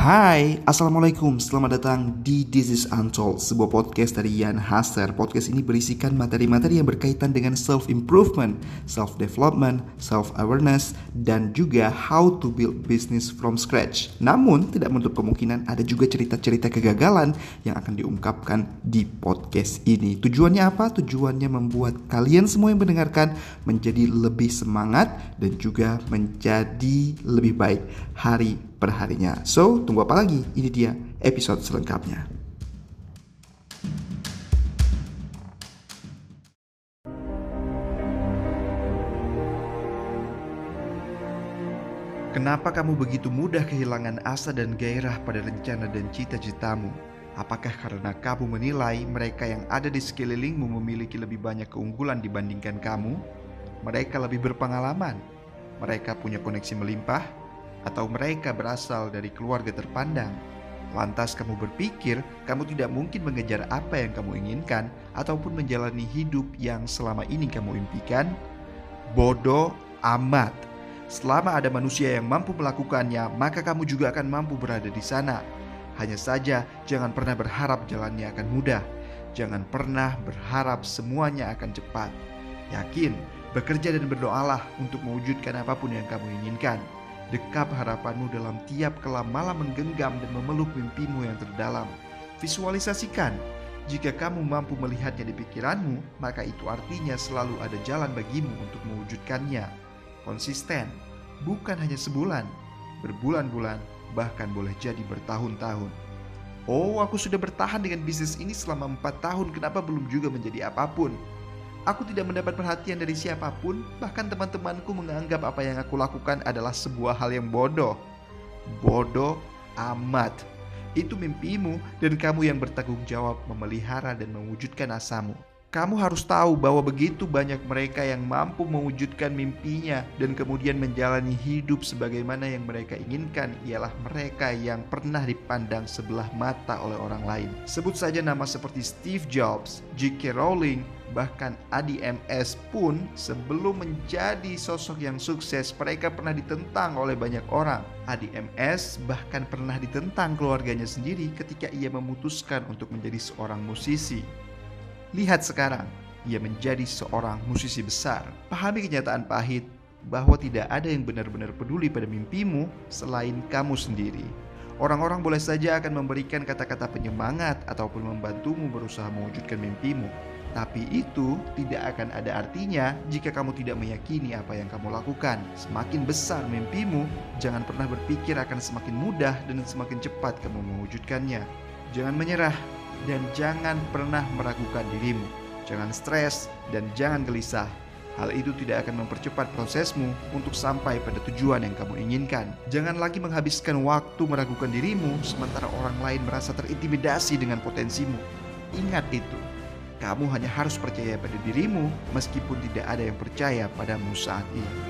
Hai, Assalamualaikum, selamat datang di This is Untold, sebuah podcast dari Ian Hasser Podcast ini berisikan materi-materi yang berkaitan dengan self-improvement, self-development, self-awareness, dan juga how to build business from scratch. Namun, tidak menutup kemungkinan ada juga cerita-cerita kegagalan yang akan diungkapkan di podcast ini. Tujuannya apa? Tujuannya membuat kalian semua yang mendengarkan menjadi lebih semangat dan juga menjadi lebih baik. Hari perharinya. So, tunggu apa lagi? Ini dia episode selengkapnya. Kenapa kamu begitu mudah kehilangan asa dan gairah pada rencana dan cita-citamu? Apakah karena kamu menilai mereka yang ada di sekelilingmu memiliki lebih banyak keunggulan dibandingkan kamu? Mereka lebih berpengalaman, mereka punya koneksi melimpah, atau mereka berasal dari keluarga terpandang. Lantas kamu berpikir kamu tidak mungkin mengejar apa yang kamu inginkan ataupun menjalani hidup yang selama ini kamu impikan? Bodoh amat. Selama ada manusia yang mampu melakukannya, maka kamu juga akan mampu berada di sana. Hanya saja jangan pernah berharap jalannya akan mudah. Jangan pernah berharap semuanya akan cepat. Yakin, bekerja dan berdoalah untuk mewujudkan apa pun yang kamu inginkan. Dekap harapanmu dalam tiap kelam malam menggenggam dan memeluk mimpimu yang terdalam. Visualisasikan, jika kamu mampu melihatnya di pikiranmu, maka itu artinya selalu ada jalan bagimu untuk mewujudkannya. Konsisten, bukan hanya sebulan, berbulan-bulan, bahkan boleh jadi bertahun-tahun. Oh, aku sudah bertahan dengan bisnis ini selama empat tahun, kenapa belum juga menjadi apa pun? Aku tidak mendapat perhatian dari siapa pun, bahkan teman-temanku menganggap apa yang aku lakukan adalah sebuah hal yang bodoh. Bodoh amat. Itu mimpimu dan kamu yang bertanggung jawab memelihara dan mewujudkan asamu. Kamu harus tahu bahwa begitu banyak mereka yang mampu mewujudkan mimpinya dan kemudian menjalani hidup sebagaimana yang mereka inginkan ialah mereka yang pernah dipandang sebelah mata oleh orang lain. Sebut saja nama seperti Steve Jobs, J.K. Rowling, bahkan Adi MS pun sebelum menjadi sosok yang sukses mereka pernah ditentang oleh banyak orang. Adi MS bahkan pernah ditentang keluarganya sendiri ketika ia memutuskan untuk menjadi seorang musisi. Lihat sekarang, ia menjadi seorang musisi besar. Pahami kenyataan pahit bahwa tidak ada yang benar-benar peduli pada mimpimu selain kamu sendiri. Orang-orang boleh saja akan memberikan kata-kata penyemangat ataupun membantumu berusaha mewujudkan mimpimu. Tapi itu tidak akan ada artinya jika kamu tidak meyakini apa yang kamu lakukan. Semakin besar mimpimu, jangan pernah berpikir akan semakin mudah dan semakin cepat kamu mewujudkannya. Jangan menyerah, dan jangan pernah meragukan dirimu. Jangan stres dan jangan gelisah. Hal itu tidak akan mempercepat prosesmu untuk sampai pada tujuan yang kamu inginkan. Jangan lagi menghabiskan waktu meragukan dirimu sementara orang lain merasa terintimidasi dengan potensimu. Ingat itu, kamu hanya harus percaya pada dirimu meskipun tidak ada yang percaya padamu saat ini.